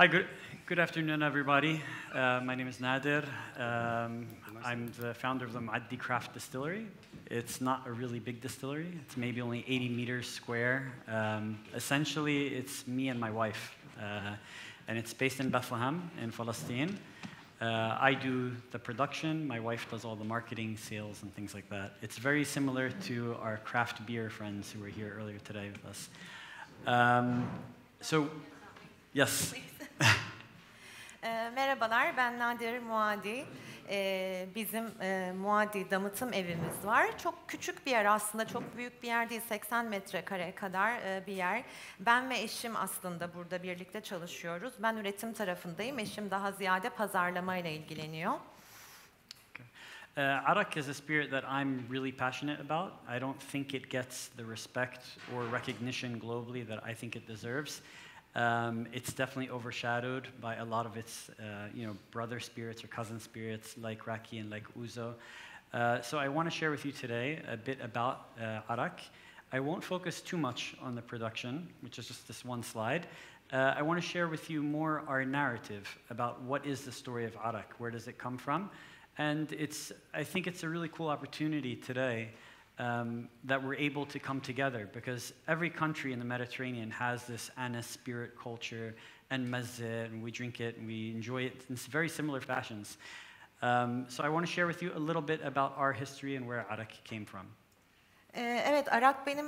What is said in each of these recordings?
Hi, good, good afternoon, everybody. Uh, my name is Nadir. Um, I'm the founder of the Muaddi Craft Distillery. It's not a really big distillery. It's maybe only 80 meters square. Um, essentially, it's me and my wife. Uh, and it's based in Bethlehem, in Palestine. Uh, I do the production, my wife does all the marketing, sales, and things like that. It's very similar to our craft beer friends who were here earlier today with us. Um, so, yes. E, merhabalar, ben Nadir Muadi. E, bizim e, Muadi damıtım evimiz var. Çok küçük bir yer aslında, çok büyük bir yer değil, 80 metrekare kadar e, bir yer. Ben ve eşim aslında burada birlikte çalışıyoruz. Ben üretim tarafındayım, eşim daha ziyade pazarlamayla ilgileniyor. Uh, Arak is a spirit that I'm really passionate about. I don't think it gets the respect or recognition globally that I think it deserves. Um, it's definitely overshadowed by a lot of its, uh, you know, brother spirits or cousin spirits like Raki and like Ouzo. Uh, so I want to share with you today a bit about uh, Arak. I won't focus too much on the production, which is just this one slide. Uh, I want to share with you more our narrative about what is the story of Arak, where does it come from, and it's, I think it's a really cool opportunity today um, that we're able to come together because every country in the Mediterranean has this anise spirit culture and mezze, and we drink it and we enjoy it in very similar fashions. Um, so I want to share with you a little bit about our history and where Arak came from. Ee, Evet, Arak benim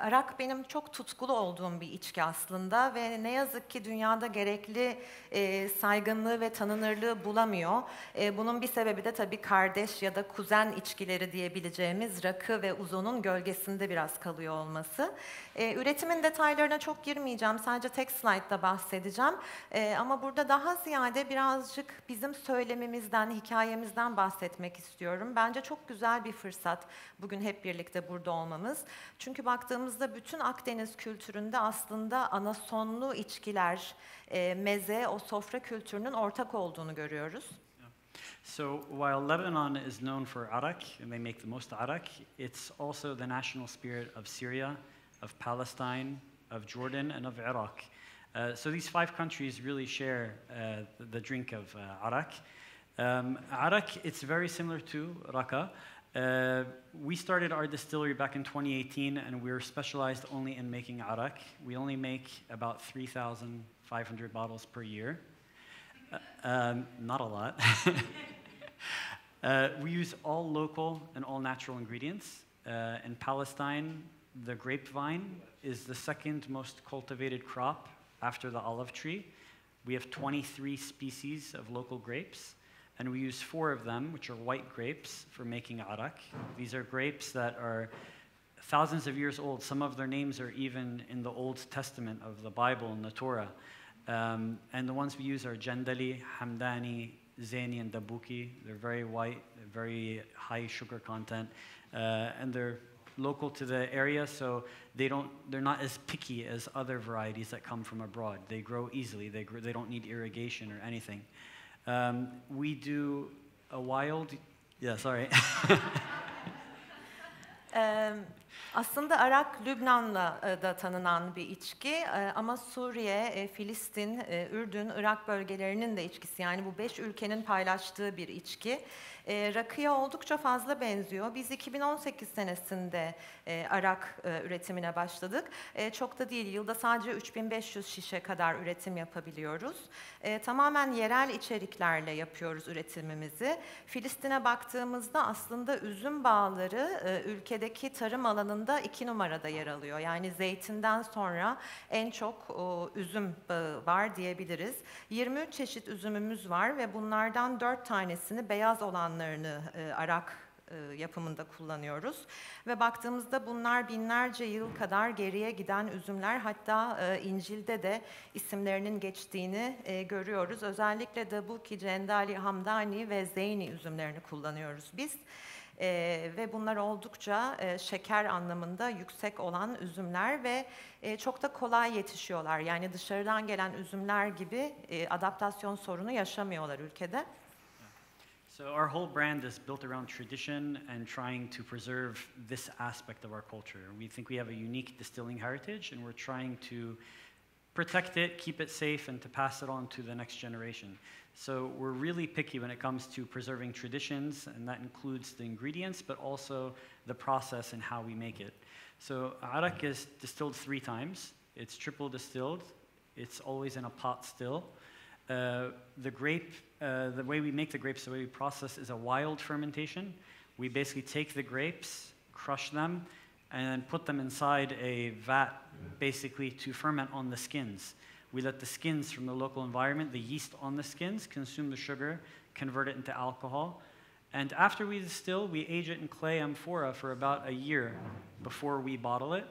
Arak benim çok tutkulu olduğum bir içki aslında ve ne yazık ki dünyada gerekli e, saygınlığı ve tanınırlığı bulamıyor. E, bunun bir sebebi de tabii kardeş ya da kuzen içkileri diyebileceğimiz rakı ve uzunun gölgesinde biraz kalıyor olması. E, üretimin detaylarına çok girmeyeceğim, sadece tek slaytta bahsedeceğim. E, ama burada daha ziyade birazcık bizim söylemimizden, hikayemizden bahsetmek istiyorum. Bence çok güzel bir fırsat bugün hep birlikte burada olmamız. Çünkü baktığımızda bütün Akdeniz kültüründe aslında anasonlu içkiler, e, meze, o sofra kültürünün ortak olduğunu görüyoruz. So while Lebanon is known for arak, and they make the most arak, it's also the national spirit of Syria, of Palestine, of Jordan, and of Iraq. Uh, so these five countries really share uh, the, drink of uh, arak. Um, arak, it's very similar to raka. Uh, we started our distillery back in 2018, and we're specialized only in making arak. We only make about 3,500 bottles per year. Uh, um, not a lot. uh, we use all local and all natural ingredients. Uh, in Palestine, the grapevine is the second most cultivated crop after the olive tree. We have 23 species of local grapes and we use four of them, which are white grapes, for making arak. These are grapes that are thousands of years old. Some of their names are even in the Old Testament of the Bible and the Torah. Um, and the ones we use are Jandali, Hamdani, Zeini, and Dabuki. They're very white, very high sugar content, uh, and they're local to the area, so they don't, they're not as picky as other varieties that come from abroad. They grow easily, they, grow, they don't need irrigation or anything. Um, we do a wild, yeah, sorry. um, Aslında Arak Lübnan'la e, da tanınan bir içki e, ama Suriye, e, Filistin, Ürdün, Irak bölgelerinin de içkisi. Yani bu beş ülkenin paylaştığı bir içki. Rakıya oldukça fazla benziyor. Biz 2018 senesinde Arak üretimine başladık. Çok da değil, yılda sadece 3500 şişe kadar üretim yapabiliyoruz. Tamamen yerel içeriklerle yapıyoruz üretimimizi. Filistin'e baktığımızda aslında üzüm bağları ülkedeki tarım alanında iki numarada yer alıyor. Yani zeytinden sonra en çok o, üzüm bağı var diyebiliriz. 23 çeşit üzümümüz var ve bunlardan 4 tanesini beyaz olanlarını e, arak e, yapımında kullanıyoruz. Ve baktığımızda bunlar binlerce yıl kadar geriye giden üzümler hatta e, İncil'de de isimlerinin geçtiğini e, görüyoruz. Özellikle Dabuki, Cendali, Hamdani ve Zeyni üzümlerini kullanıyoruz biz. E, ve bunlar oldukça e, şeker anlamında yüksek olan üzümler ve e, çok da kolay yetişiyorlar. Yani dışarıdan gelen üzümler gibi e, adaptasyon sorunu yaşamıyorlar ülkede. So our whole brand is built around tradition and trying to preserve this aspect of our culture. We think we have a unique distilling heritage and we're trying to protect it, keep it safe, and to pass it on to the next generation. So we're really picky when it comes to preserving traditions, and that includes the ingredients, but also the process and how we make it. So arak is distilled three times. It's triple distilled. It's always in a pot still. Uh, the grape, uh, the way we make the grapes, the way we process is a wild fermentation. We basically take the grapes, crush them, and put them inside a vat, basically to ferment on the skins. We let the skins from the local environment, the yeast on the skins, consume the sugar, convert it into alcohol. And after we distill, we age it in clay amphora for about a year before we bottle it.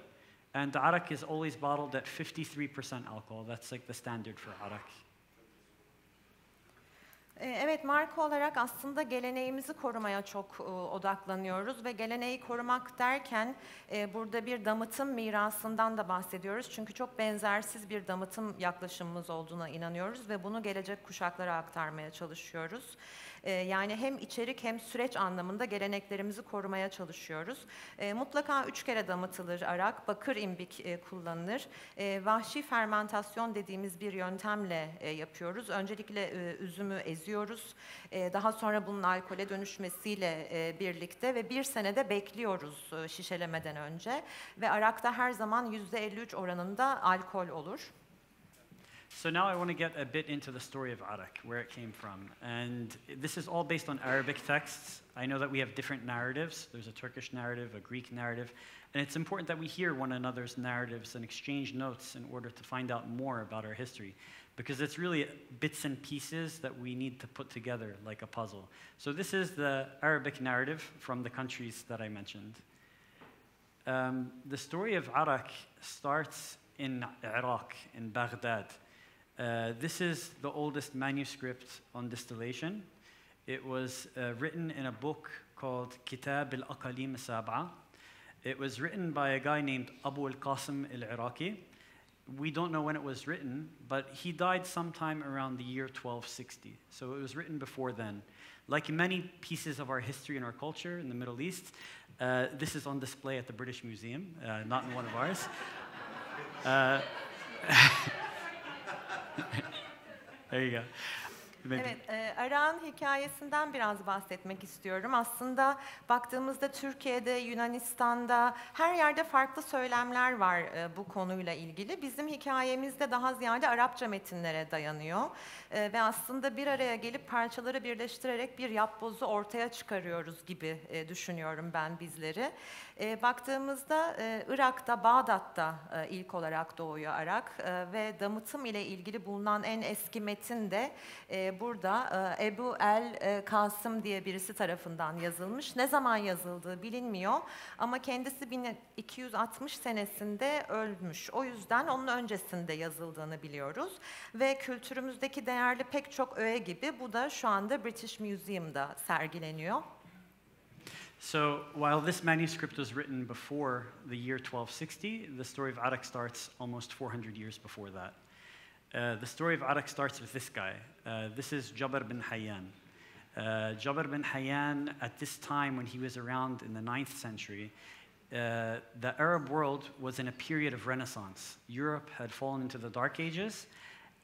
And arak is always bottled at 53% alcohol. That's like the standard for arak. Ee, evet, marka olarak aslında geleneğimizi korumaya çok e, odaklanıyoruz ve geleneği korumak derken e, burada bir damıtım mirasından da bahsediyoruz. Çünkü çok benzersiz bir damıtım yaklaşımımız olduğuna inanıyoruz ve bunu gelecek kuşaklara aktarmaya çalışıyoruz. Ee, yani hem içerik hem süreç anlamında geleneklerimizi korumaya çalışıyoruz. E, mutlaka üç kere damıtılır arak, bakır imbik e, kullanılır. E, vahşi fermentasyon dediğimiz bir yöntemle e, yapıyoruz. Öncelikle e, üzümü eziyoruz. Daha sonra bunun alkole dönüşmesiyle birlikte ve bir senede bekliyoruz şişelemeden önce. Ve arakta her zaman %53 oranında alkol olur. So now I want to get a bit into the story of Arak, where it came from. And this is all based on Arabic texts. I know that we have different narratives. There's a Turkish narrative, a Greek narrative. And it's important that we hear one another's narratives and exchange notes in order to find out more about our history. Because it's really bits and pieces that we need to put together like a puzzle. So this is the Arabic narrative from the countries that I mentioned. Um, the story of Arak starts in Iraq, in Baghdad. Uh, this is the oldest manuscript on distillation. It was uh, written in a book called Kitab al Aqalim Sab'a. It was written by a guy named Abu al Qasim al Iraqi. We don't know when it was written, but he died sometime around the year 1260. So it was written before then. Like many pieces of our history and our culture in the Middle East, uh, this is on display at the British Museum, uh, not in one of ours. There you go. Evet, e, Arak'ın hikayesinden biraz bahsetmek istiyorum. Aslında baktığımızda Türkiye'de, Yunanistan'da her yerde farklı söylemler var e, bu konuyla ilgili. Bizim hikayemizde daha ziyade Arapça metinlere dayanıyor. E, ve aslında bir araya gelip parçaları birleştirerek bir yapbozu ortaya çıkarıyoruz gibi e, düşünüyorum ben bizleri. E, baktığımızda e, Irak'ta, Bağdat'ta e, ilk olarak doğuyor Arak e, ve damıtım ile ilgili bulunan en eski metin de e, burada e, Ebu El e, Kasım diye birisi tarafından yazılmış. Ne zaman yazıldığı bilinmiyor ama kendisi 1260 senesinde ölmüş. O yüzden onun öncesinde yazıldığını biliyoruz ve kültürümüzdeki değerli pek çok öğe gibi bu da şu anda British Museum'da sergileniyor. So while this manuscript was written before the year 1260, the story of Arak starts almost 400 years before that. Uh, the story of Arak starts with this guy. Uh, this is Jabir bin Hayyan. Uh, Jabir bin Hayyan, at this time when he was around in the 9th century, uh, the Arab world was in a period of renaissance. Europe had fallen into the Dark Ages,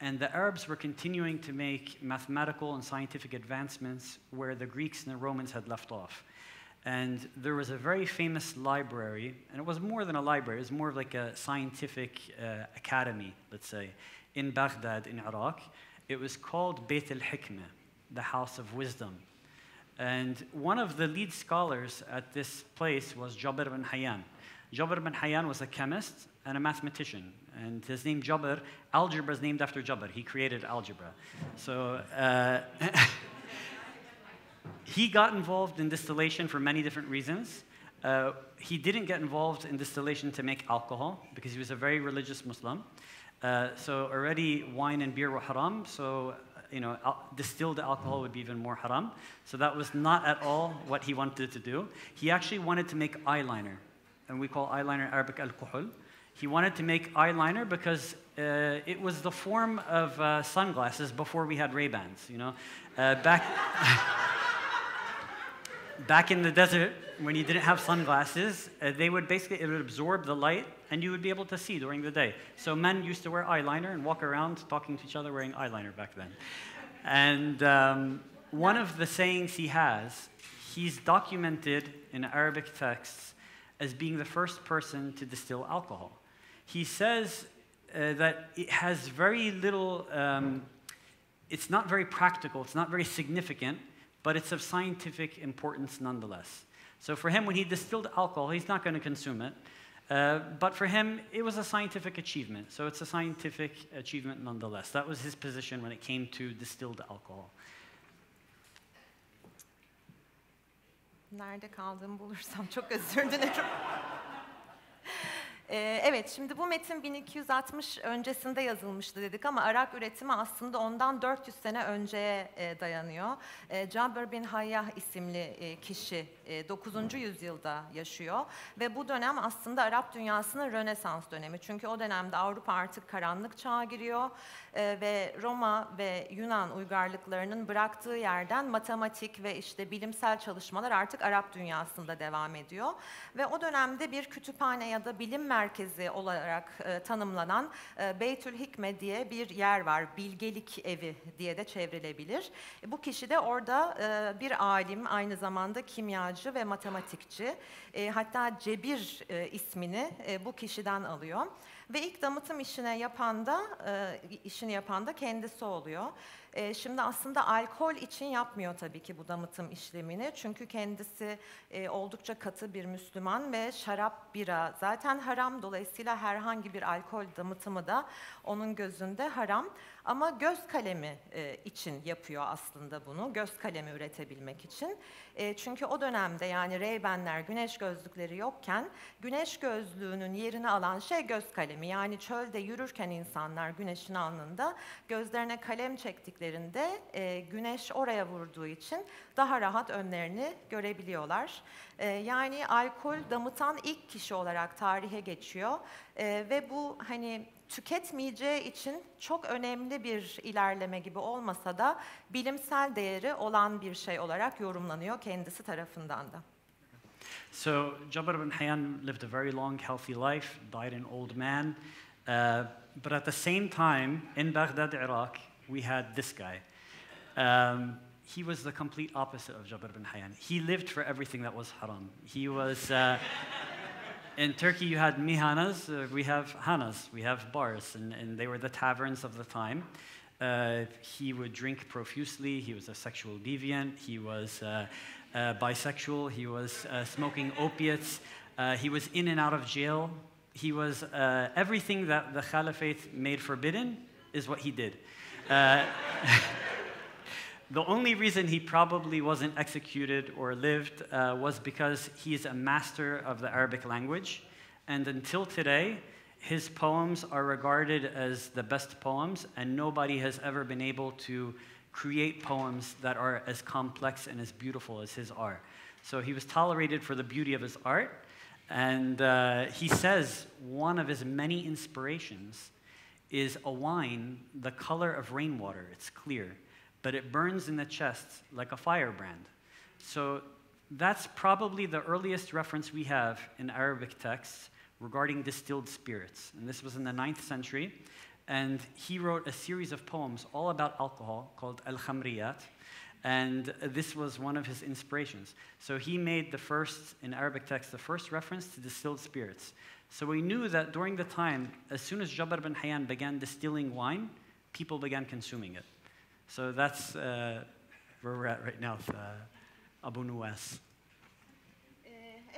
and the Arabs were continuing to make mathematical and scientific advancements where the Greeks and the Romans had left off. And there was a very famous library, and it was more than a library, it was more of like a scientific uh, academy, let's say, in Baghdad, in Iraq. It was called Beit al Hikmah, the House of Wisdom. And one of the lead scholars at this place was Jabir bin Hayyan. Jabir bin Hayyan was a chemist and a mathematician. And his name Jabir, algebra is named after Jabir. He created algebra. So uh, he got involved in distillation for many different reasons. Uh, he didn't get involved in distillation to make alcohol because he was a very religious Muslim. Uh, so already wine and beer were haram, so you know, al- distilled alcohol would be even more haram. So that was not at all what he wanted to do. He actually wanted to make eyeliner, and we call eyeliner Arabic al-kuhul. He wanted to make eyeliner because uh, it was the form of uh, sunglasses before we had Ray-Bans, you know. Uh, back, back in the desert, when you didn't have sunglasses, uh, they would basically it would absorb the light, and you would be able to see during the day. So men used to wear eyeliner and walk around talking to each other wearing eyeliner back then. And um, one of the sayings he has, he's documented in Arabic texts as being the first person to distill alcohol. He says uh, that it has very little, um, it's not very practical, it's not very significant, but it's of scientific importance nonetheless. So for him, when he distilled alcohol, he's not going to consume it. Uh, but for him, it was a scientific achievement. So it's a scientific achievement nonetheless. That was his position when it came to distilled alcohol. Nerede kaldığımı bulursam çok özür dilerim. Ee, evet, şimdi bu metin 1260 öncesinde yazılmıştı dedik ama arak üretimi aslında ondan 400 sene önceye e, dayanıyor. E, Cabir bin Hayyah isimli e, kişi e, 9. yüzyılda yaşıyor ve bu dönem aslında Arap dünyasının Rönesans dönemi. Çünkü o dönemde Avrupa artık karanlık çağa giriyor e, ve Roma ve Yunan uygarlıklarının bıraktığı yerden matematik ve işte bilimsel çalışmalar artık Arap dünyasında devam ediyor. Ve o dönemde bir kütüphane ya da bilim merkezi olarak e, tanımlanan e, Beytül Hikme diye bir yer var. Bilgelik evi diye de çevrilebilir. E, bu kişi de orada e, bir alim, aynı zamanda kimyacı ve matematikçi. E, hatta Cebir e, ismini e, bu kişiden alıyor. Ve ilk damıtım işine yapan da, e, işini yapan da kendisi oluyor. E, şimdi aslında alkol için yapmıyor tabii ki bu damıtım işlemini. Çünkü kendisi e, oldukça katı bir Müslüman ve şarap, bira zaten haram. Dolayısıyla herhangi bir alkol damıtımı da onun gözünde haram. Ama göz kalemi e, için yapıyor aslında bunu, göz kalemi üretebilmek için. E, çünkü o dönemde yani Ray-Ban'ler, güneş gözlükleri yokken güneş gözlüğünün yerini alan şey göz kalemi. Yani çölde yürürken insanlar güneşin alnında gözlerine kalem çektiklerinde e, güneş oraya vurduğu için daha rahat önlerini görebiliyorlar. E, yani alkol damıtan ilk kişi olarak tarihe geçiyor e, ve bu hani tüketmeyeceği için çok önemli bir ilerleme gibi olmasa da bilimsel değeri olan bir şey olarak yorumlanıyor kendisi tarafından da. So Jabir bin Hayyan lived a very long, healthy life, died an old man. Uh, but at the same time, in Baghdad, Iraq, we had this guy. Um, he was the complete opposite of Jabir bin Hayyan. He lived for everything that was haram. He was. Uh, in Turkey, you had mihanas, uh, we have hanas, we have bars, and, and they were the taverns of the time. Uh, he would drink profusely, he was a sexual deviant, he was uh, uh bisexual, he was uh, smoking opiates, he was in and out of jail. He was everything that the Caliphate made forbidden, is what he did. The only reason he probably wasn't executed or lived uh, was because he's a master of the Arabic language. And until today, his poems are regarded as the best poems, and nobody has ever been able to create poems that are as complex and as beautiful as his are. So he was tolerated for the beauty of his art. And uh, he says one of his many inspirations is a wine the color of rainwater. It's clear but it burns in the chest like a firebrand. So that's probably the earliest reference we have in Arabic texts regarding distilled spirits. And this was in the 9th century. And he wrote a series of poems all about alcohol called Al Khamriyat. And this was one of his inspirations. So he made the first, in Arabic text, the first reference to distilled spirits. So we knew that during the time, as soon as Jabir bin Hayyan began distilling wine, people began consuming it. So that's uh, where we're at right now with uh, Abu Nuwas.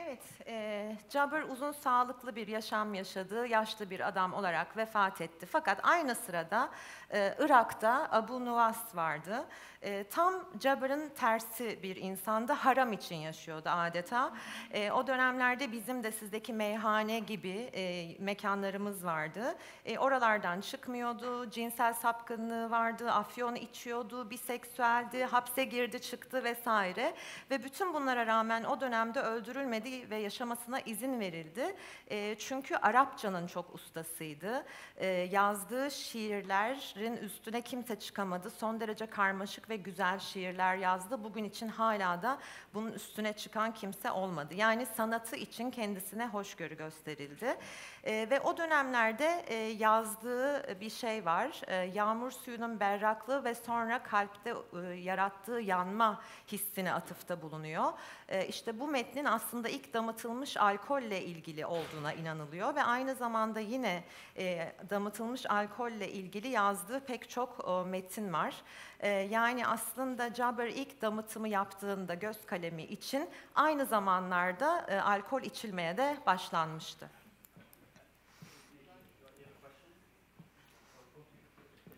Evet, e, Jabir uzun sağlıklı bir yaşam yaşadığı yaşlı bir adam olarak vefat etti. Fakat aynı sırada e, Irak'ta Abu Nuwas vardı. E, tam Jabir'in tersi bir insandı, haram için yaşıyordu adeta. E, o dönemlerde bizim de sizdeki meyhane gibi e, mekanlarımız vardı. E, oralardan çıkmıyordu, cinsel sapkınlığı vardı, afyon içiyordu, biseksüeldi, hapse girdi çıktı vesaire. Ve bütün bunlara rağmen o dönemde öldürülmedi gelmesi ve yaşamasına izin verildi. E, çünkü Arapçanın çok ustasıydı. E, yazdığı şiirlerin üstüne kimse çıkamadı. Son derece karmaşık ve güzel şiirler yazdı. Bugün için hala da bunun üstüne çıkan kimse olmadı. Yani sanatı için kendisine hoşgörü gösterildi. E, ve o dönemlerde e, yazdığı bir şey var. E, yağmur suyunun berraklığı ve sonra kalpte e, yarattığı yanma hissine atıfta bulunuyor. E, işte bu metnin aslında ilk damıtılmış alkolle ilgili olduğuna inanılıyor ve aynı zamanda yine e, damıtılmış alkolle ilgili yazdığı pek çok e, metin var. E, yani aslında Jabber ilk damıtımı yaptığında göz kalemi için aynı zamanlarda e, alkol içilmeye de başlanmıştı.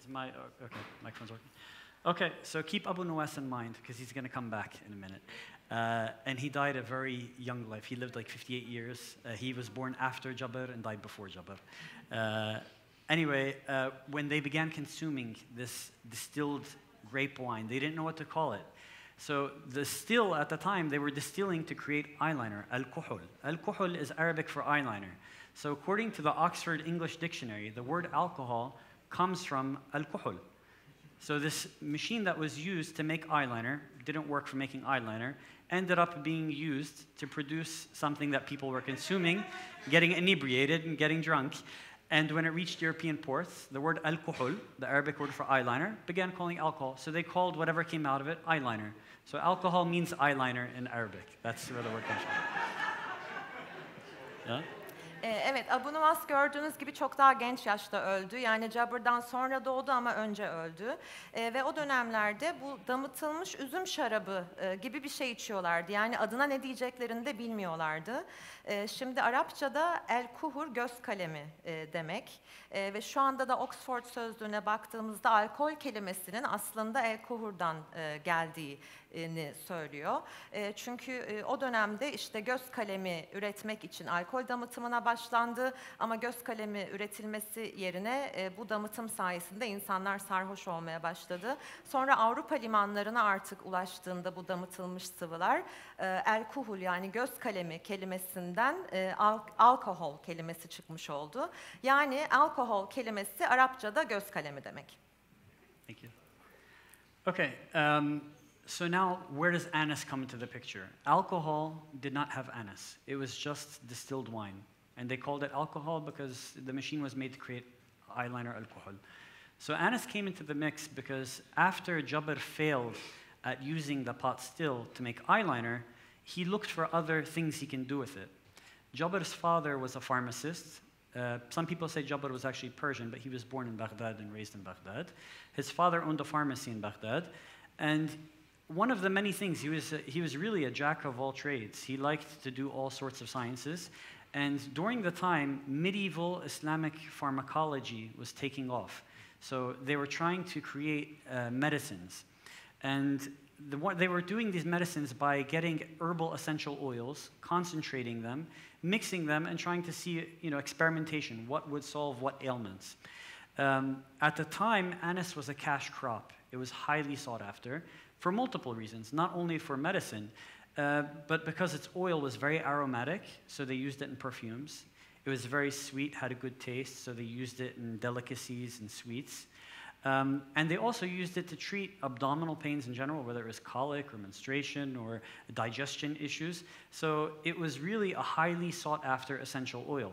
Is my okay? Microphone's working. Okay, so keep Abu Nuwas in mind because he's going to come back in a minute. Uh, and he died a very young life. He lived like 58 years. Uh, he was born after Jabir and died before Jabir. Uh, anyway, uh, when they began consuming this distilled grape wine, they didn't know what to call it. So the still at the time they were distilling to create eyeliner, al-kuhul. Al-kuhul is Arabic for eyeliner. So according to the Oxford English Dictionary, the word alcohol comes from al-kuhul. So this machine that was used to make eyeliner didn't work for making eyeliner, ended up being used to produce something that people were consuming, getting inebriated and getting drunk. And when it reached European ports, the word alcohol, the Arabic word for eyeliner, began calling alcohol. So they called whatever came out of it eyeliner. So alcohol means eyeliner in Arabic. That's where the word comes from. Yeah? Ee, evet, Abu Nuwas gördüğünüz gibi çok daha genç yaşta öldü. Yani Jabber'dan sonra doğdu ama önce öldü. Ee, ve o dönemlerde bu damıtılmış üzüm şarabı e, gibi bir şey içiyorlardı. Yani adına ne diyeceklerini de bilmiyorlardı. Ee, şimdi Arapçada el kuhur göz kalemi e, demek. E, ve şu anda da Oxford sözlüğüne baktığımızda alkol kelimesinin aslında el kuhurdan e, geldiği ni söylüyor. E, çünkü e, o dönemde işte göz kalemi üretmek için alkol damıtımına başlandı ama göz kalemi üretilmesi yerine e, bu damıtım sayesinde insanlar sarhoş olmaya başladı. Sonra Avrupa limanlarına artık ulaştığında bu damıtılmış sıvılar e, yani göz kalemi kelimesinden e, al alkohol kelimesi çıkmış oldu. Yani alkohol kelimesi Arapçada göz kalemi demek. Thank you. Okay. Um, So now, where does anise come into the picture? Alcohol did not have anise. It was just distilled wine. And they called it alcohol because the machine was made to create eyeliner alcohol. So anise came into the mix because after Jabir failed at using the pot still to make eyeliner, he looked for other things he can do with it. Jabir's father was a pharmacist. Uh, some people say Jabir was actually Persian, but he was born in Baghdad and raised in Baghdad. His father owned a pharmacy in Baghdad, and one of the many things, he was, he was really a jack of all trades. He liked to do all sorts of sciences. And during the time, medieval Islamic pharmacology was taking off. So they were trying to create uh, medicines. And the, they were doing these medicines by getting herbal essential oils, concentrating them, mixing them, and trying to see you know, experimentation, what would solve what ailments. Um, at the time, anise was a cash crop. It was highly sought after for multiple reasons, not only for medicine, uh, but because its oil was very aromatic, so they used it in perfumes. It was very sweet, had a good taste, so they used it in delicacies and sweets. Um, and they also used it to treat abdominal pains in general, whether it was colic or menstruation or digestion issues. So it was really a highly sought after essential oil.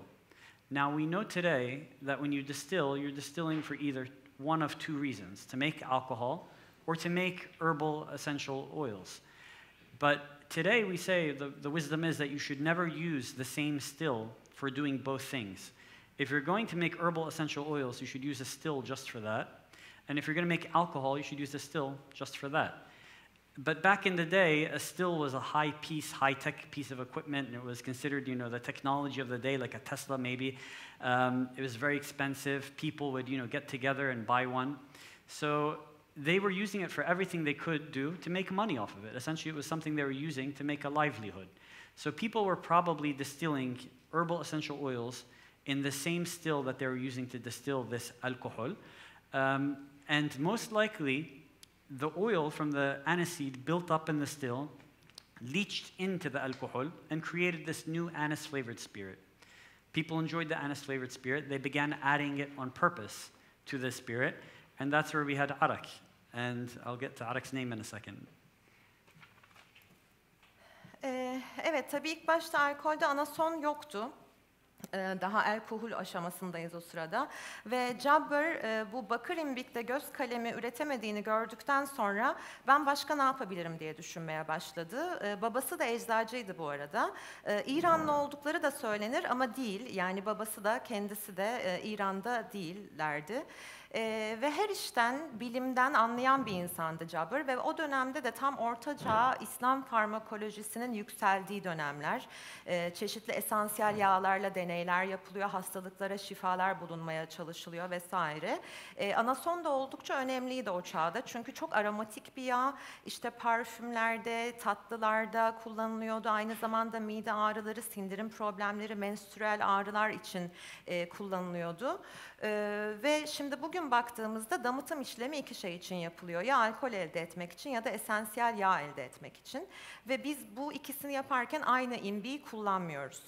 Now, we know today that when you distill, you're distilling for either one of two reasons to make alcohol or to make herbal essential oils. But today we say the, the wisdom is that you should never use the same still for doing both things. If you're going to make herbal essential oils, you should use a still just for that. And if you're going to make alcohol, you should use a still just for that. But back in the day, a still was a high piece, high tech piece of equipment, and it was considered, you know, the technology of the day, like a Tesla maybe. Um, it was very expensive. People would, you know, get together and buy one. So they were using it for everything they could do to make money off of it. Essentially, it was something they were using to make a livelihood. So people were probably distilling herbal essential oils in the same still that they were using to distill this alcohol. Um, and most likely, the oil from the aniseed built up in the still leached into the alcohol and created this new anise flavored spirit. People enjoyed the anise flavored spirit. They began adding it on purpose to the spirit, and that's where we had arak. And I'll get to arak's name in a second. Ee, evet, tabii ilk başta alkolde anason yoktu. Ee, Daha alkohol aşamasındayız o sırada. Ve Jabber e, bu bakır imbikte göz kalemi üretemediğini gördükten sonra ben başka ne yapabilirim diye düşünmeye başladı. Ee, Babası da eczacıydı bu arada. Ee, İranlı oldukları da söylenir ama değil. Yani babası da kendisi de e, İran'da değillerdi. Ee, ve her işten, bilimden anlayan bir insandı Jabber ve o dönemde de tam Orta Çağ İslam farmakolojisinin yükseldiği dönemler. Ee, çeşitli esansiyel yağlarla deneyler yapılıyor, hastalıklara şifalar bulunmaya çalışılıyor vesaire. Ee, anason da oldukça önemliydi o çağda çünkü çok aromatik bir yağ, işte parfümlerde, tatlılarda kullanılıyordu. Aynı zamanda mide ağrıları, sindirim problemleri, menstrüel ağrılar için e, kullanılıyordu. Ee, ve şimdi bugün baktığımızda damıtım işlemi iki şey için yapılıyor. Ya alkol elde etmek için ya da esansiyel yağ elde etmek için. Ve biz bu ikisini yaparken aynı imbiyi kullanmıyoruz.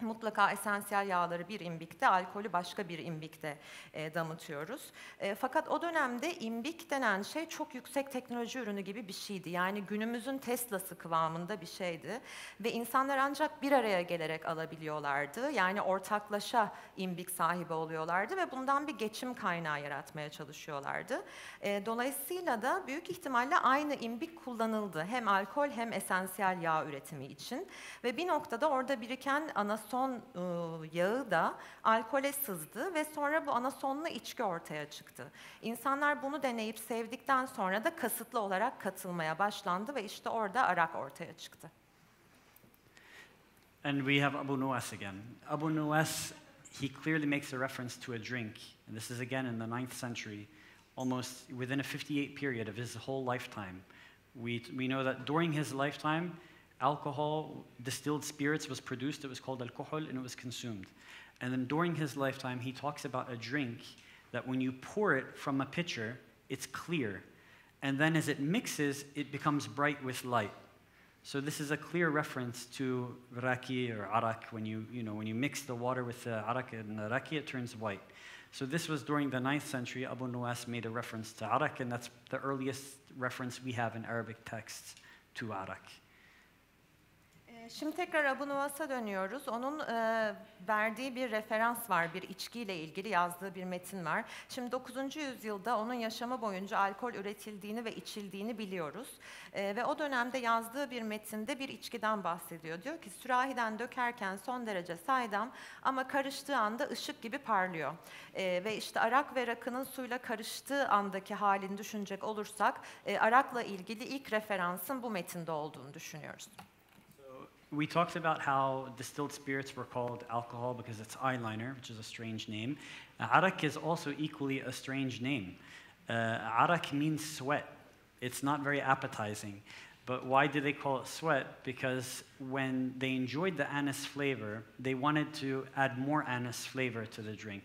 Mutlaka esansiyel yağları bir imbikte, alkolü başka bir imbikte e, damıtıyoruz. E, fakat o dönemde imbik denen şey çok yüksek teknoloji ürünü gibi bir şeydi. Yani günümüzün Tesla'sı kıvamında bir şeydi. Ve insanlar ancak bir araya gelerek alabiliyorlardı. Yani ortaklaşa imbik sahibi oluyorlardı ve bundan bir geçim kaynağı yaratmaya çalışıyorlardı. E, dolayısıyla da büyük ihtimalle aynı imbik kullanıldı. Hem alkol hem esansiyel yağ üretimi için. Ve bir noktada orada biriken anason e, yağı da alkole sızdı ve sonra bu anasonlu içki ortaya çıktı. İnsanlar bunu deneyip sevdikten sonra da kasıtlı olarak katılmaya başlandı ve işte orada arak ortaya çıktı. And we have Abu Nuwas again. Abu Nuwas, he clearly makes a reference to a drink. And this is again in the 9th century, almost within a 58 period of his whole lifetime. We, we know that during his lifetime, alcohol, distilled spirits was produced. It was called alcohol and it was consumed. And then during his lifetime, he talks about a drink that when you pour it from a pitcher, it's clear. And then as it mixes, it becomes bright with light. So this is a clear reference to raki or arak. When you, you know, when you mix the water with the arak and the raki, it turns white. So this was during the 9th century. Abu Nuwas made a reference to arak, and that's the earliest reference we have in Arabic texts to arak. Ee, Şimdi tekrar Abu Nuwas'a dönüyoruz. Onun e, verdiği bir referans var, bir içkiyle ilgili yazdığı bir metin var. Şimdi 9. yüzyılda onun yaşamı boyunca alkol üretildiğini ve içildiğini biliyoruz. E, ve o dönemde yazdığı bir metinde bir içkiden bahsediyor. Diyor ki sürahiden dökerken son derece saydam ama karıştığı anda ışık gibi parlıyor. E, ve işte arak ve rakının suyla karıştığı andaki halini düşünecek olursak e, arakla ilgili ilk referansın bu metinde olduğunu düşünüyoruz. We talked about how distilled spirits were called alcohol because it's eyeliner, which is a strange name. Arak is also equally a strange name. Uh, arak means sweat. It's not very appetizing. But why do they call it sweat? Because when they enjoyed the anise flavor, they wanted to add more anise flavor to the drink.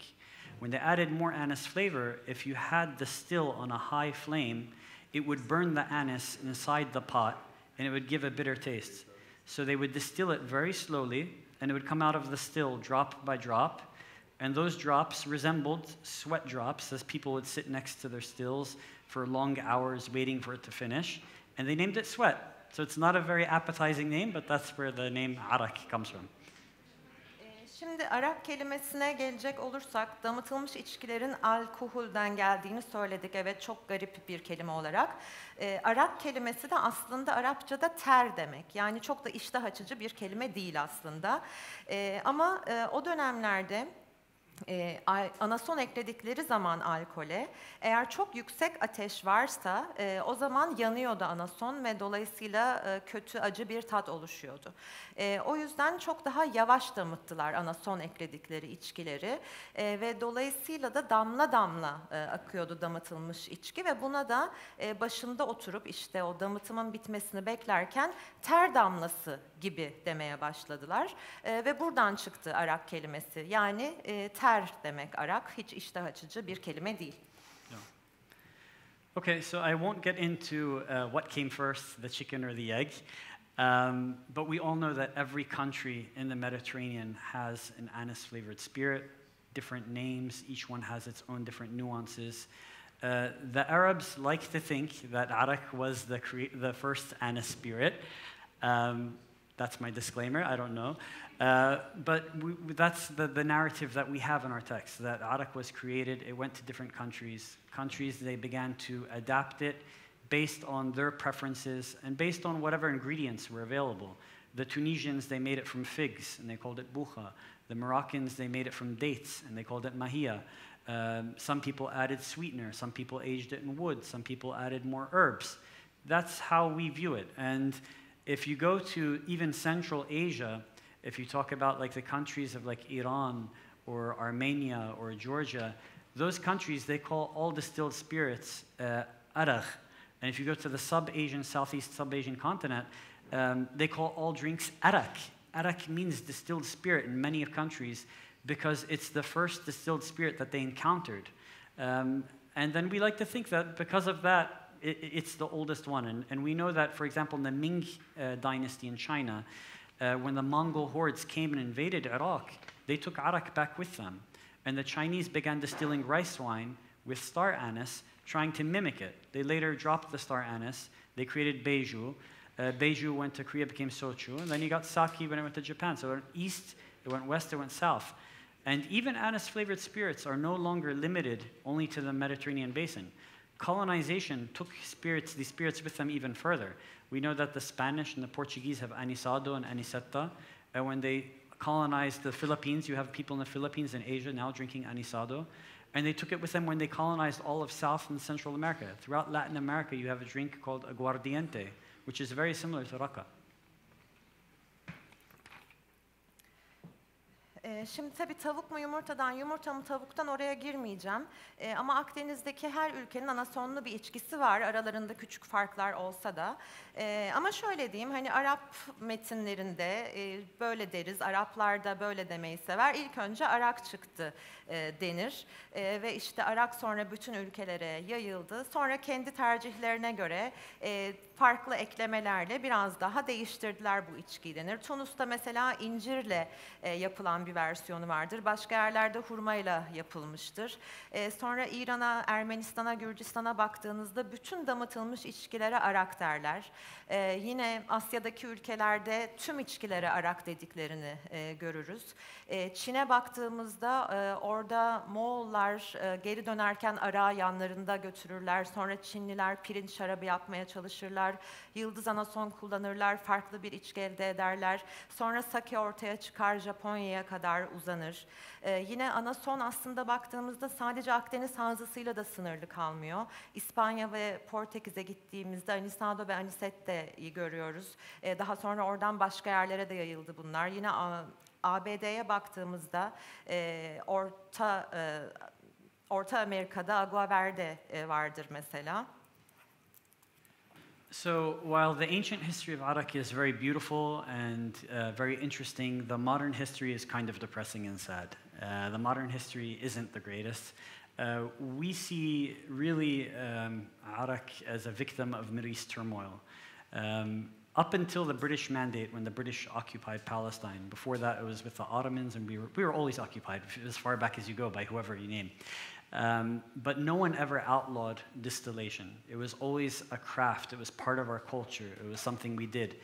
When they added more anise flavor, if you had the still on a high flame, it would burn the anise inside the pot and it would give a bitter taste. So they would distill it very slowly, and it would come out of the still drop by drop. And those drops resembled sweat drops as people would sit next to their stills for long hours waiting for it to finish. And they named it sweat. So it's not a very appetizing name, but that's where the name arak comes from. Şimdi arak kelimesine gelecek olursak damıtılmış içkilerin alkoholden geldiğini söyledik. Evet çok garip bir kelime olarak. Ee, arak kelimesi de aslında Arapçada ter demek. Yani çok da iştah açıcı bir kelime değil aslında. Ee, ama e, o dönemlerde e, al- anason ekledikleri zaman alkole. Eğer çok yüksek ateş varsa e, o zaman yanıyordu anason ve dolayısıyla e, kötü acı bir tat oluşuyordu. E, o yüzden çok daha yavaş damıttılar anason ekledikleri içkileri. E, ve dolayısıyla da damla damla e, akıyordu damıtılmış içki ve buna da e, başında oturup işte o damıtımın bitmesini beklerken ter damlası gibi demeye başladılar. E, ve buradan çıktı arak kelimesi. Yani e, ter demek arak hiç iştah açıcı bir kelime değil. Okay, so I won't get into uh, what came first, the chicken or the egg. Um, but we all know that every country in the Mediterranean has an anise flavored spirit, different names, each one has its own different nuances. Uh, the Arabs like to think that arak was the, the first anise spirit. Um, that's my disclaimer, I don't know. Uh, but we, that's the, the narrative that we have in our text that arak was created, it went to different countries. Countries, they began to adapt it based on their preferences and based on whatever ingredients were available. The Tunisians, they made it from figs and they called it boukha. The Moroccans, they made it from dates and they called it mahia. Um, some people added sweetener, some people aged it in wood, some people added more herbs. That's how we view it. And if you go to even Central Asia, if you talk about like the countries of like Iran or Armenia or Georgia, those countries, they call all distilled spirits uh. And if you go to the sub-Asian, Southeast sub-Asian continent, um, they call all drinks arak. Arak means distilled spirit in many of countries because it's the first distilled spirit that they encountered. Um, and then we like to think that because of that, it, it's the oldest one. And, and, we know that, for example, in the Ming uh, dynasty in China, uh, when the Mongol hordes came and invaded Iraq, they took arak back with them. And the Chinese began distilling rice wine with star anise, trying to mimic it. They later dropped the star anise. They created Baijiu. Uh, went to Korea, became Sochu. And then you got sake when it went to Japan. So it went east, it went west, it went south. And even anise flavored spirits are no longer limited only to the Mediterranean basin. Colonization took spirits, these spirits with them even further. We know that the Spanish and the Portuguese have anisado and aniseta. And when they colonized the Philippines, you have people in the Philippines and Asia now drinking anisado. And they took it with them when they colonized all of South and Central America. Throughout Latin America, you have a drink called aguardiente, which is very similar to raka. Ee, şimdi tabii tavuk mu yumurtadan, yumurta mı tavuktan oraya girmeyeceğim. Ee, ama Akdeniz'deki her ülkenin anasonlu bir içkisi var. Aralarında küçük farklar olsa da. Ee, ama şöyle diyeyim, hani Arap metinlerinde e, böyle deriz, Araplar da böyle demeyi sever. İlk önce Arak çıktı e, denir. E, ve işte Arak sonra bütün ülkelere yayıldı. Sonra kendi tercihlerine göre e, farklı eklemelerle biraz daha değiştirdiler bu içkiyi denir. Tunus'ta mesela incirle e, yapılan bir versiyonu vardır. Başka yerlerde hurmayla yapılmıştır. E, sonra İran'a, Ermenistan'a, Gürcistan'a baktığınızda bütün damıtılmış içkilere arak derler. E, yine Asya'daki ülkelerde tüm içkilere arak dediklerini e, görürüz. E, Çin'e baktığımızda e, orada Moğollar e, geri dönerken arağı yanlarında götürürler. Sonra Çinliler pirinç şarabı yapmaya çalışırlar. Yıldız anason kullanırlar. Farklı bir içki elde ederler. Sonra sake ortaya çıkar. Japonya'ya kadar uzanır. E, yine anason aslında baktığımızda sadece Akdeniz havzasıyla da sınırlı kalmıyor. İspanya ve Portekiz'e gittiğimizde anisado ve anisette görüyoruz. E, daha sonra oradan başka yerlere de yayıldı bunlar. Yine ABD'ye baktığımızda e, Orta e, Orta Amerika'da Agua Verde e, vardır mesela. So, while the ancient history of Arak is very beautiful and uh, very interesting, the modern history is kind of depressing and sad. Uh, the modern history isn't the greatest. Uh, we see really um, Arak as a victim of Middle East turmoil. Um, up until the British mandate, when the British occupied Palestine. Before that, it was with the Ottomans, and we were, we were always occupied, as far back as you go, by whoever you name. Um, but no one ever outlawed distillation. It was always a craft, it was part of our culture, it was something we did.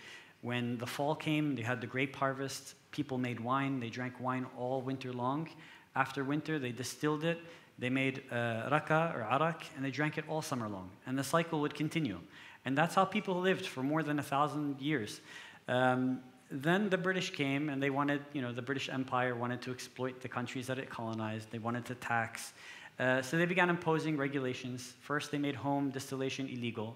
When the fall came, they had the grape harvest, people made wine, they drank wine all winter long. After winter, they distilled it, they made uh, raka or arak, and they drank it all summer long. And the cycle would continue. And that's how people lived for more than a thousand years. Um, then the British came and they wanted, you know, the British Empire wanted to exploit the countries that it colonized. They wanted to tax. Uh, so they began imposing regulations. First, they made home distillation illegal.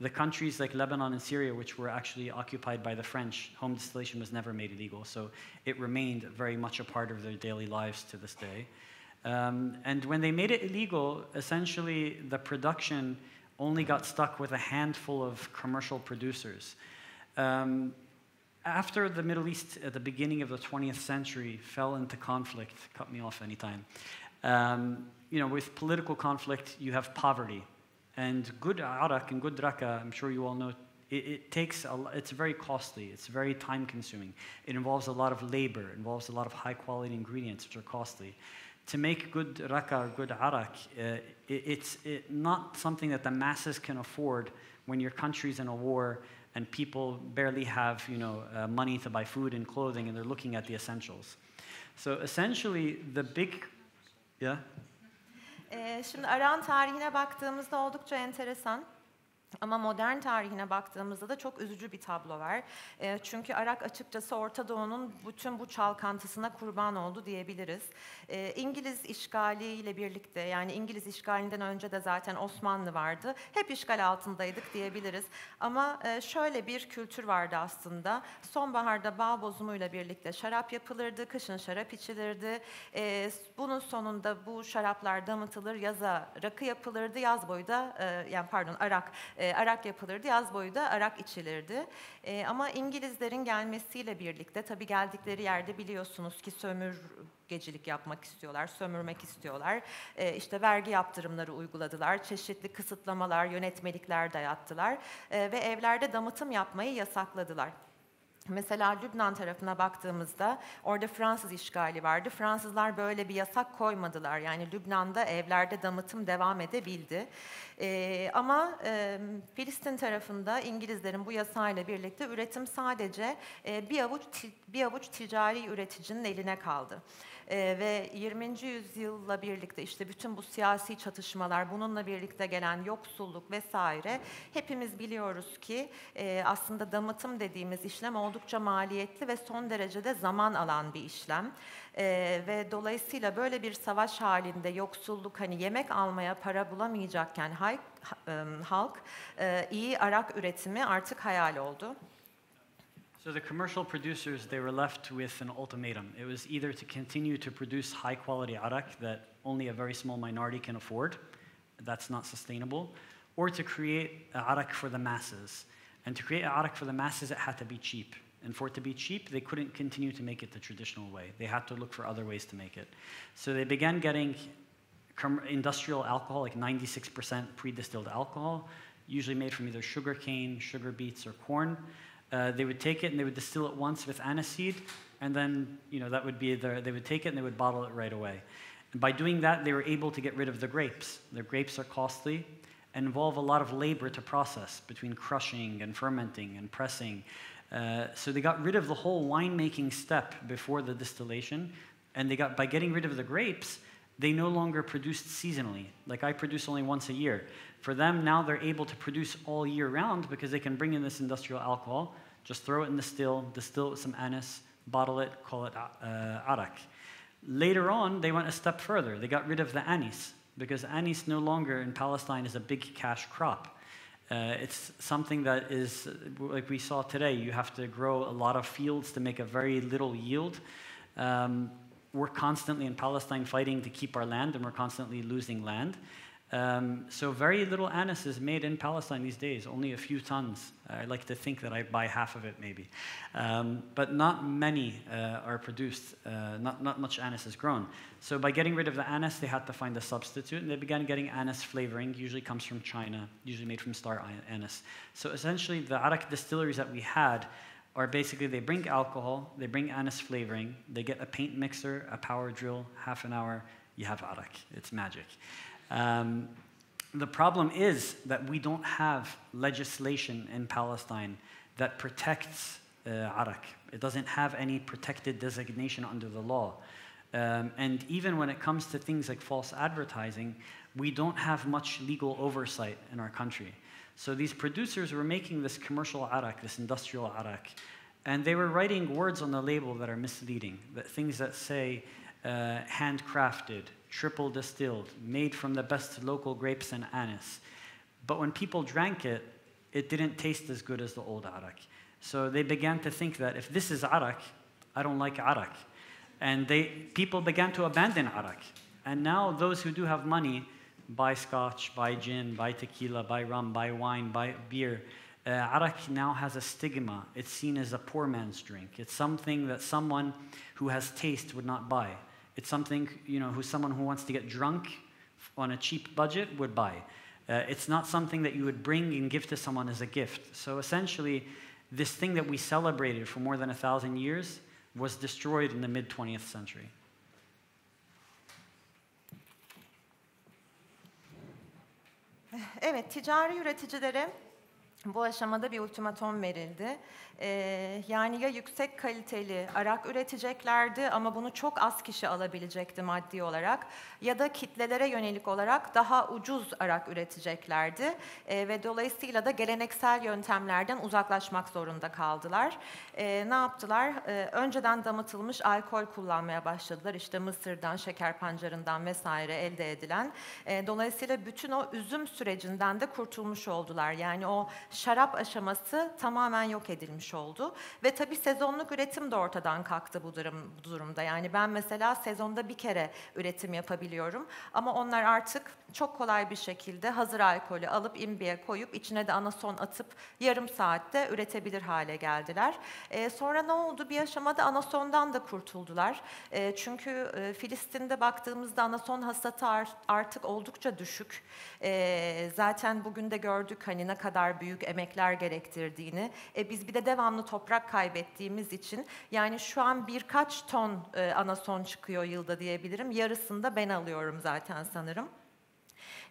The countries like Lebanon and Syria, which were actually occupied by the French, home distillation was never made illegal. So it remained very much a part of their daily lives to this day. Um, and when they made it illegal, essentially the production only got stuck with a handful of commercial producers. Um, after the Middle East at the beginning of the 20th century fell into conflict, cut me off anytime. Um, you know, with political conflict, you have poverty. And good arak and good raka, I'm sure you all know it, it takes a, it's very costly. It's very time consuming. It involves a lot of labor. Involves a lot of high quality ingredients, which are costly. To make good raka or good arak, uh, it, it's it, not something that the masses can afford when your country's in a war and people barely have you know uh, money to buy food and clothing, and they're looking at the essentials. So essentially, the big, yeah. Ee, şimdi Aran tarihine baktığımızda oldukça enteresan. Ama modern tarihine baktığımızda da çok üzücü bir tablo var. Ee, çünkü Arak açıkçası Orta Doğu'nun bütün bu çalkantısına kurban oldu diyebiliriz. Ee, İngiliz işgaliyle birlikte yani İngiliz işgalinden önce de zaten Osmanlı vardı. Hep işgal altındaydık diyebiliriz. Ama e, şöyle bir kültür vardı aslında. Sonbaharda bağ bozumuyla birlikte şarap yapılırdı, kışın şarap içilirdi. Ee, bunun sonunda bu şaraplar damıtılır, yaza rakı yapılırdı, yaz boyu da e, yani pardon arak e, arak yapılırdı, yaz boyu da arak içilirdi. E, ama İngilizlerin gelmesiyle birlikte tabii geldikleri yerde biliyorsunuz ki sömürgecilik yapmak istiyorlar, sömürmek istiyorlar. E, işte vergi yaptırımları uyguladılar, çeşitli kısıtlamalar, yönetmelikler dayattılar e, ve evlerde damıtım yapmayı yasakladılar. Mesela Lübnan tarafına baktığımızda orada Fransız işgali vardı. Fransızlar böyle bir yasak koymadılar. Yani Lübnan'da evlerde damıtım devam edebildi. Ee, ama e, Filistin tarafında İngilizlerin bu yasayla birlikte üretim sadece e, bir avuç bir avuç ticari üreticinin eline kaldı. Ee, ve 20. yüzyılla birlikte işte bütün bu siyasi çatışmalar, bununla birlikte gelen yoksulluk vesaire hepimiz biliyoruz ki e, aslında damıtım dediğimiz işlem oldukça maliyetli ve son derecede zaman alan bir işlem. Ee, ve dolayısıyla böyle bir savaş halinde yoksulluk hani yemek almaya para bulamayacakken hay- ha- em, halk e, iyi arak üretimi artık hayal oldu. So the commercial producers, they were left with an ultimatum. It was either to continue to produce high quality arak that only a very small minority can afford, that's not sustainable, or to create arak for the masses. And to create arak for the masses, it had to be cheap. And for it to be cheap, they couldn't continue to make it the traditional way. They had to look for other ways to make it. So they began getting industrial alcohol, like 96% pre distilled alcohol, usually made from either sugar cane, sugar beets, or corn. Uh, they would take it and they would distill it once with aniseed, and then you know that would be their, they would take it and they would bottle it right away. And by doing that, they were able to get rid of the grapes. The grapes are costly and involve a lot of labor to process between crushing and fermenting and pressing. Uh, so they got rid of the whole winemaking step before the distillation, and they got by getting rid of the grapes, they no longer produced seasonally. Like I produce only once a year. For them, now they're able to produce all year round because they can bring in this industrial alcohol, just throw it in the still, distill it with some anise, bottle it, call it uh, arak. Later on, they went a step further. They got rid of the anise because anise no longer in Palestine is a big cash crop. Uh, it's something that is, like we saw today, you have to grow a lot of fields to make a very little yield. Um, we're constantly in Palestine fighting to keep our land, and we're constantly losing land. Um, so very little anise is made in Palestine these days, only a few tons. I like to think that I buy half of it maybe. Um, but not many uh, are produced, uh, not, not much anise is grown. So by getting rid of the anise, they had to find a substitute, and they began getting anise flavoring, usually comes from China, usually made from star anise. So essentially, the arak distilleries that we had are basically they bring alcohol, they bring anise flavoring, they get a paint mixer, a power drill, half an hour, you have arak. It's magic. Um, the problem is that we don't have legislation in Palestine that protects uh, arak. It doesn't have any protected designation under the law. Um, and even when it comes to things like false advertising, we don't have much legal oversight in our country. So these producers were making this commercial arak, this industrial arak, and they were writing words on the label that are misleading, that things that say uh, handcrafted, triple distilled, made from the best local grapes and anise. But when people drank it, it didn't taste as good as the old arak. So they began to think that if this is arak, I don't like arak. And they, people began to abandon arak. And now those who do have money buy scotch, buy gin, buy tequila, buy rum, buy wine, buy beer. Uh, arak now has a stigma. It's seen as a poor man's drink. It's something that someone who has taste would not buy. It's something, you know, who someone who wants to get drunk on a cheap budget would buy. Uh, it's not something that you would bring and give to someone as a gift. So essentially, this thing that we celebrated for more than a thousand years was destroyed in the mid 20th century. Evet, ticari üreticilere bu aşamada bir ultimatom verildi. Ee, yani ya yüksek kaliteli arak üreteceklerdi ama bunu çok az kişi alabilecekti maddi olarak ya da kitlelere yönelik olarak daha ucuz arak üreteceklerdi ee, ve dolayısıyla da geleneksel yöntemlerden uzaklaşmak zorunda kaldılar. Ee, ne yaptılar? Ee, önceden damıtılmış alkol kullanmaya başladılar. İşte Mısır'dan, şeker pancarından vesaire elde edilen. Ee, dolayısıyla bütün o üzüm sürecinden de kurtulmuş oldular. Yani o şarap aşaması tamamen yok edilmiş oldu. Ve tabii sezonluk üretim de ortadan kalktı bu, durum, durumda. Yani ben mesela sezonda bir kere üretim yapabiliyorum. Ama onlar artık çok kolay bir şekilde hazır alkolü alıp imbiye koyup içine de anason atıp yarım saatte üretebilir hale geldiler. E, sonra ne oldu? Bir aşamada anasondan da kurtuldular. E, çünkü e, Filistin'de baktığımızda anason hasatı artık oldukça düşük. E, zaten bugün de gördük hani ne kadar büyük emekler gerektirdiğini. E, biz bir de devamlı toprak kaybettiğimiz için yani şu an birkaç ton e, anason çıkıyor yılda diyebilirim. Yarısını da ben alıyorum zaten sanırım.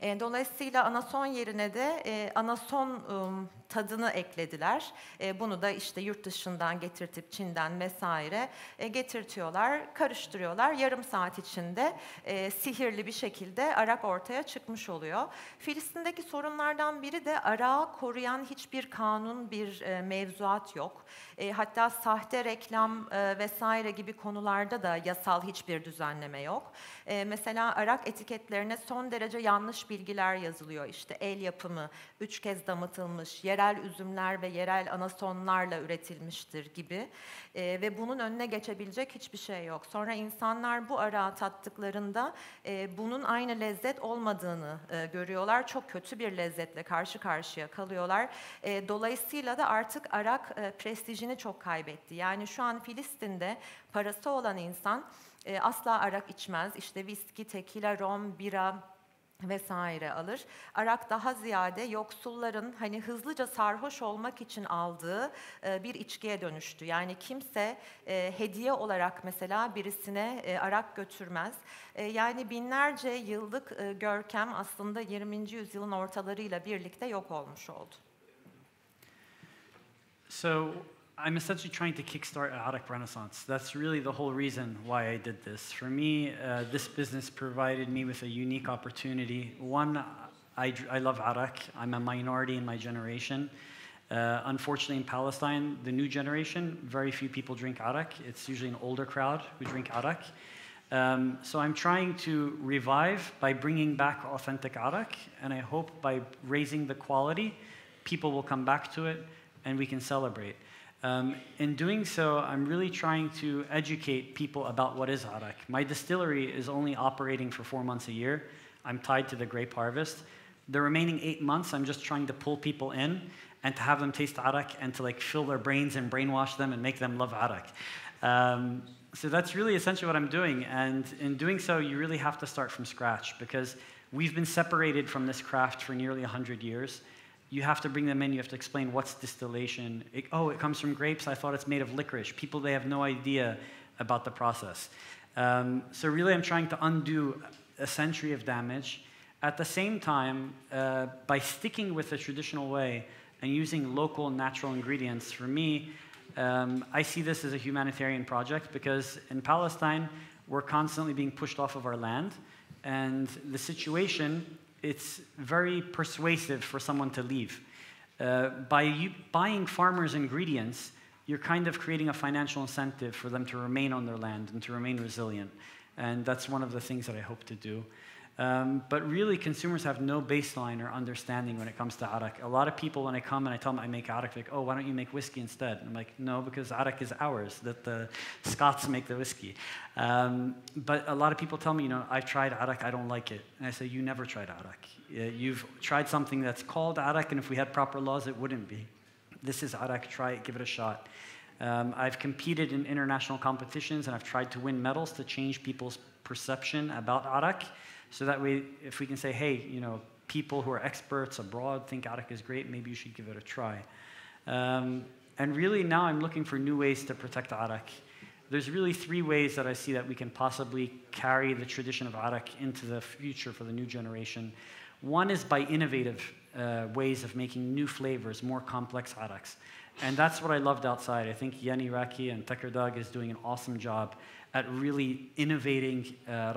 E, dolayısıyla anason yerine de e, anason um, tadını eklediler. E, bunu da işte yurt dışından getirtip Çin'den vesaire e, getirtiyorlar, karıştırıyorlar. Yarım saat içinde e, sihirli bir şekilde arak ortaya çıkmış oluyor. Filistin'deki sorunlardan biri de arağı koruyan hiçbir kanun, bir e, mevzuat yok. E, hatta sahte reklam e, vesaire gibi konularda da yasal hiçbir düzenleme yok. E, mesela arak etiketlerine son derece yanlış bilgiler yazılıyor. İşte el yapımı, üç kez damıtılmış, yerel üzümler ve yerel anasonlarla üretilmiştir gibi. E, ve bunun önüne geçebilecek hiçbir şey yok. Sonra insanlar bu arağı tattıklarında e, bunun aynı lezzet olmadığını e, görüyorlar. Çok kötü bir lezzetle karşı karşıya kalıyorlar. E, dolayısıyla da artık arak e, prestijini çok kaybetti. Yani şu an Filistin'de parası olan insan e, asla arak içmez. İşte viski, tekila, rom, bira, vesaire alır. Arak daha ziyade yoksulların hani hızlıca sarhoş olmak için aldığı e, bir içkiye dönüştü. Yani kimse e, hediye olarak mesela birisine e, arak götürmez. Yani binlerce yıllık görkem aslında 20. yüzyılın ortalarıyla birlikte yok olmuş oldu. So I'm essentially trying to kickstart an Arak renaissance. That's really the whole reason why I did this. For me, uh, this business provided me with a unique opportunity. One, I, I love Arak. I'm a minority in my generation. Uh, unfortunately, in Palestine, the new generation, very few people drink Arak. It's usually an older crowd who drink Arak. Um, so I'm trying to revive by bringing back authentic Arak, and I hope by raising the quality, people will come back to it and we can celebrate. Um, in doing so, I'm really trying to educate people about what is arak. My distillery is only operating for four months a year. I'm tied to the grape harvest. The remaining eight months, I'm just trying to pull people in and to have them taste arak and to like fill their brains and brainwash them and make them love arak. Um, so that's really essentially what I'm doing. And in doing so, you really have to start from scratch because we've been separated from this craft for nearly 100 years you have to bring them in, you have to explain what's distillation. It, oh, it comes from grapes, I thought it's made of licorice. People, they have no idea about the process. Um, so, really, I'm trying to undo a century of damage. At the same time, uh, by sticking with the traditional way and using local natural ingredients, for me, um, I see this as a humanitarian project because in Palestine, we're constantly being pushed off of our land. And the situation it's very persuasive for someone to leave. Uh, by you buying farmers' ingredients, you're kind of creating a financial incentive for them to remain on their land and to remain resilient. And that's one of the things that I hope to do. Um, but really, consumers have no baseline or understanding when it comes to arak. A lot of people, when I come and I tell them I make arak, like, oh, why don't you make whiskey instead? And I'm like, no, because arak is ours, that the Scots make the whiskey. Um, but a lot of people tell me, you know, I've tried arak, I don't like it. And I say, you never tried arak. You've tried something that's called arak, and if we had proper laws, it wouldn't be. This is arak, try it, give it a shot. Um, I've competed in international competitions and I've tried to win medals to change people's perception about arak. So that way, if we can say, hey, you know, people who are experts abroad think Arak is great, maybe you should give it a try. Um, and really now I'm looking for new ways to protect Arak. There's really three ways that I see that we can possibly carry the tradition of Arak into the future for the new generation. One is by innovative uh, ways of making new flavors, more complex Araks. And that's what I loved outside. I think Yeni Raki and Tekirdağ is doing an awesome job at really innovating uh,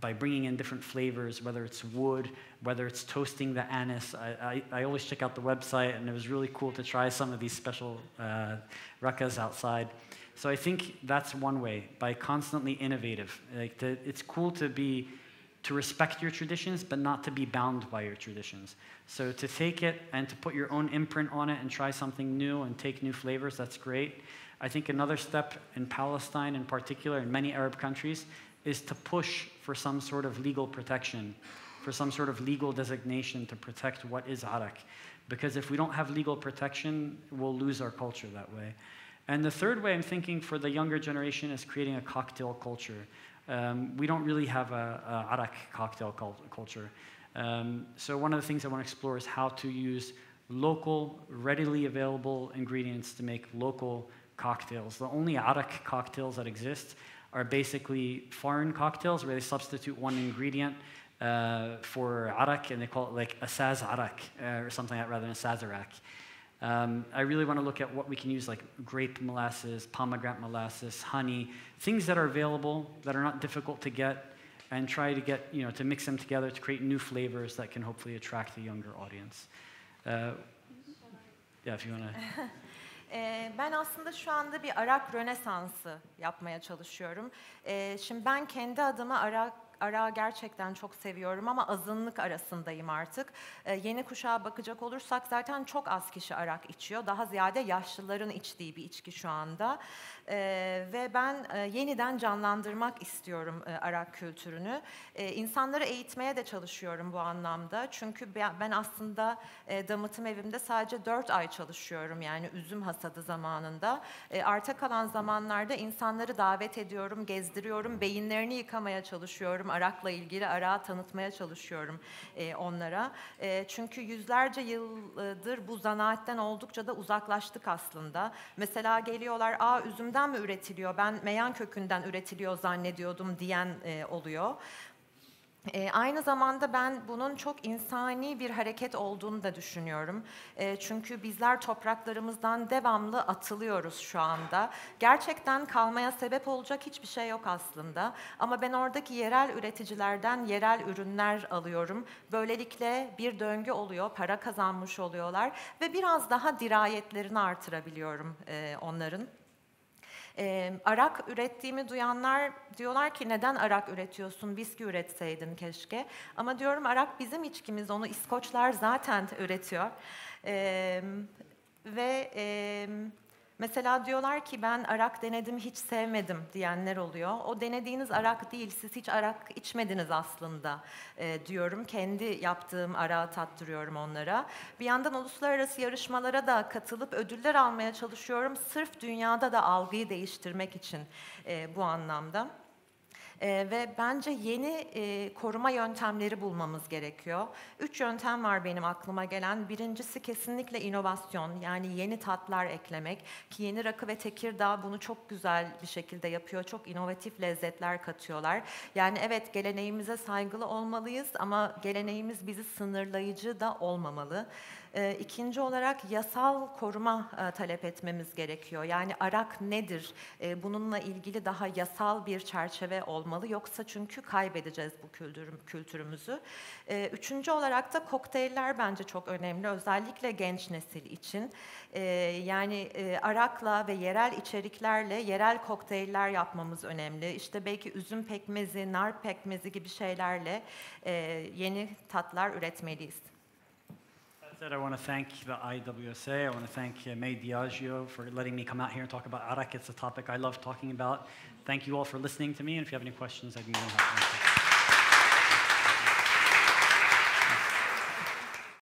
by bringing in different flavors, whether it's wood, whether it's toasting the anise. I, I, I, always check out the website, and it was really cool to try some of these special uh, rakas outside. So I think that's one way, by constantly innovative. Like the, it's cool to be to respect your traditions, but not to be bound by your traditions. So to take it and to put your own imprint on it and try something new and take new flavors, that's great. I think another step in Palestine in particular, in many Arab countries, is to push for some sort of legal protection, for some sort of legal designation to protect what is Arak. Because if we don't have legal protection, we'll lose our culture that way. And the third way I'm thinking for the younger generation is creating a cocktail culture. Um, we don't really have a, a Arak cocktail culture. Um, so one of the things I want to explore is how to use local, readily available ingredients to make local cocktails. The only Arak cocktails that exist are basically foreign cocktails where they substitute one ingredient uh, for Arak and they call it like Asaz Arak uh, or something like that rather than Sazarak. Um, I really want to look at what we can use, like grape molasses, pomegranate molasses, honey, things that are available that are not difficult to get, and try to get, you know, to mix them together to create new flavors that can hopefully attract the younger audience. Uh, yeah, if you want to. ben aslında şu anda bir Arak Rönesansı yapmaya çalışıyorum. şimdi ben kendi adıma Arak Arağı gerçekten çok seviyorum ama azınlık arasındayım artık. Ee, yeni kuşağa bakacak olursak zaten çok az kişi arak içiyor. Daha ziyade yaşlıların içtiği bir içki şu anda. Ee, ve ben e, yeniden canlandırmak istiyorum e, Arak kültürünü. E, insanları eğitmeye de çalışıyorum bu anlamda. Çünkü ben, aslında e, damıtım evimde sadece dört ay çalışıyorum yani üzüm hasadı zamanında. E, arta kalan zamanlarda insanları davet ediyorum, gezdiriyorum, beyinlerini yıkamaya çalışıyorum. Arak'la ilgili Arak'ı tanıtmaya çalışıyorum e, onlara. E, çünkü yüzlerce yıldır bu zanaatten oldukça da uzaklaştık aslında. Mesela geliyorlar, aa üzümden mi üretiliyor, ben meyan kökünden üretiliyor zannediyordum diyen e, oluyor. E, aynı zamanda ben bunun çok insani bir hareket olduğunu da düşünüyorum. E, çünkü bizler topraklarımızdan devamlı atılıyoruz şu anda. Gerçekten kalmaya sebep olacak hiçbir şey yok aslında. Ama ben oradaki yerel üreticilerden yerel ürünler alıyorum. Böylelikle bir döngü oluyor, para kazanmış oluyorlar ve biraz daha dirayetlerini artırabiliyorum e, onların. E, arak ürettiğimi duyanlar diyorlar ki neden arak üretiyorsun, viski üretseydin keşke. Ama diyorum arak bizim içkimiz, onu İskoçlar zaten üretiyor. E, ve... E, Mesela diyorlar ki ben arak denedim hiç sevmedim diyenler oluyor. O denediğiniz arak değil, siz hiç arak içmediniz aslında e, diyorum. Kendi yaptığım arağı tattırıyorum onlara. Bir yandan uluslararası yarışmalara da katılıp ödüller almaya çalışıyorum. Sırf dünyada da algıyı değiştirmek için e, bu anlamda. E, ve bence yeni e, koruma yöntemleri bulmamız gerekiyor. Üç yöntem var benim aklıma gelen. Birincisi kesinlikle inovasyon yani yeni tatlar eklemek ki yeni rakı ve tekirdağ bunu çok güzel bir şekilde yapıyor. Çok inovatif lezzetler katıyorlar. Yani evet geleneğimize saygılı olmalıyız ama geleneğimiz bizi sınırlayıcı da olmamalı. E, ikinci olarak yasal koruma e, talep etmemiz gerekiyor. Yani arak nedir? E, bununla ilgili daha yasal bir çerçeve olmalı. Yoksa çünkü kaybedeceğiz bu kültürüm, kültürümüzü. E, üçüncü olarak da kokteyller bence çok önemli. Özellikle genç nesil için. Yani arakla ve yerel içeriklerle yerel kokteyller yapmamız önemli. İşte belki üzüm pekmezi, nar pekmezi gibi şeylerle yeni tatlar üretmeliyiz. I want to thank the IWSA. I want to thank uh, Mey Diageo for letting me come out here and talk about Arak. It's a topic I love talking about. Thank you all for listening to me. And if you have any questions, I'd be more than happy.